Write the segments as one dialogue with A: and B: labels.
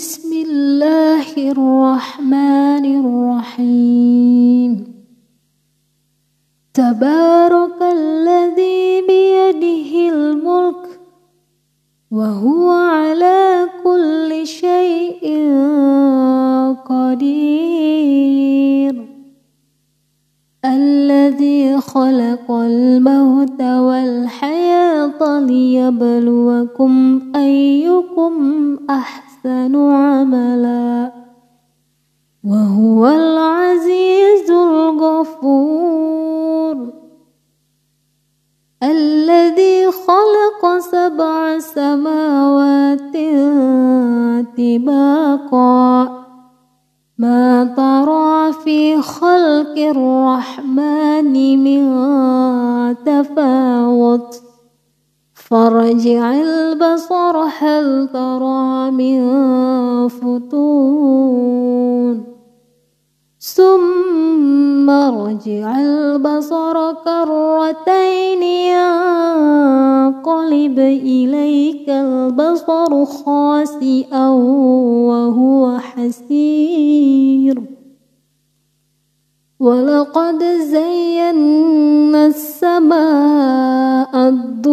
A: بسم الله الرحمن الرحيم. تبارك الذي بيده الملك وهو على كل شيء قدير. الذي خلق الموت والحياة ليبلوكم أيكم أحسن عملا. وهو العزيز الغفور. الذي خلق سبع سماوات طباقا. ما ترى في خلق الرحمن من تفاوت. فرجع البصر هل ترى من فتون. ثم رجع البصر كرتين ينقلب إليك البصر خاسئا وهو حسير. ولقد زينا السماء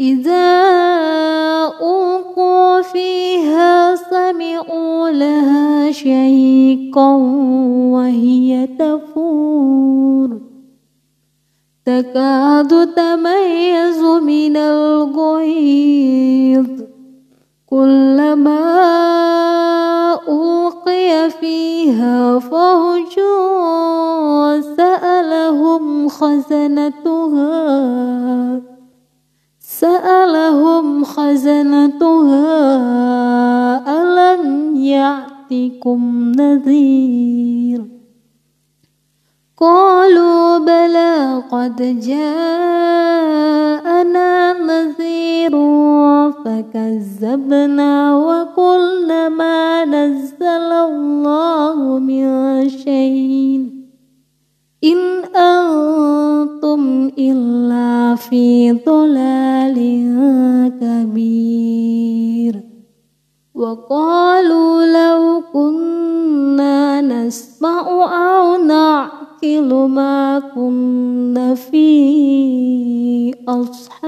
A: إذا ألقوا فيها سمعوا لها شيقا وهي تفور. تكاد تميز من الغيظ. كلما ألقي فيها فوج سألهم خزنتها خزنتها ألم يأتكم نذير؟ قالوا بلى قد جاءنا نذير فكذبنا وقلنا ما نزل الله من شيء. في ضلال كبير. وقالوا لو كنا نسمع أو نعقل ما كنا في أصحاب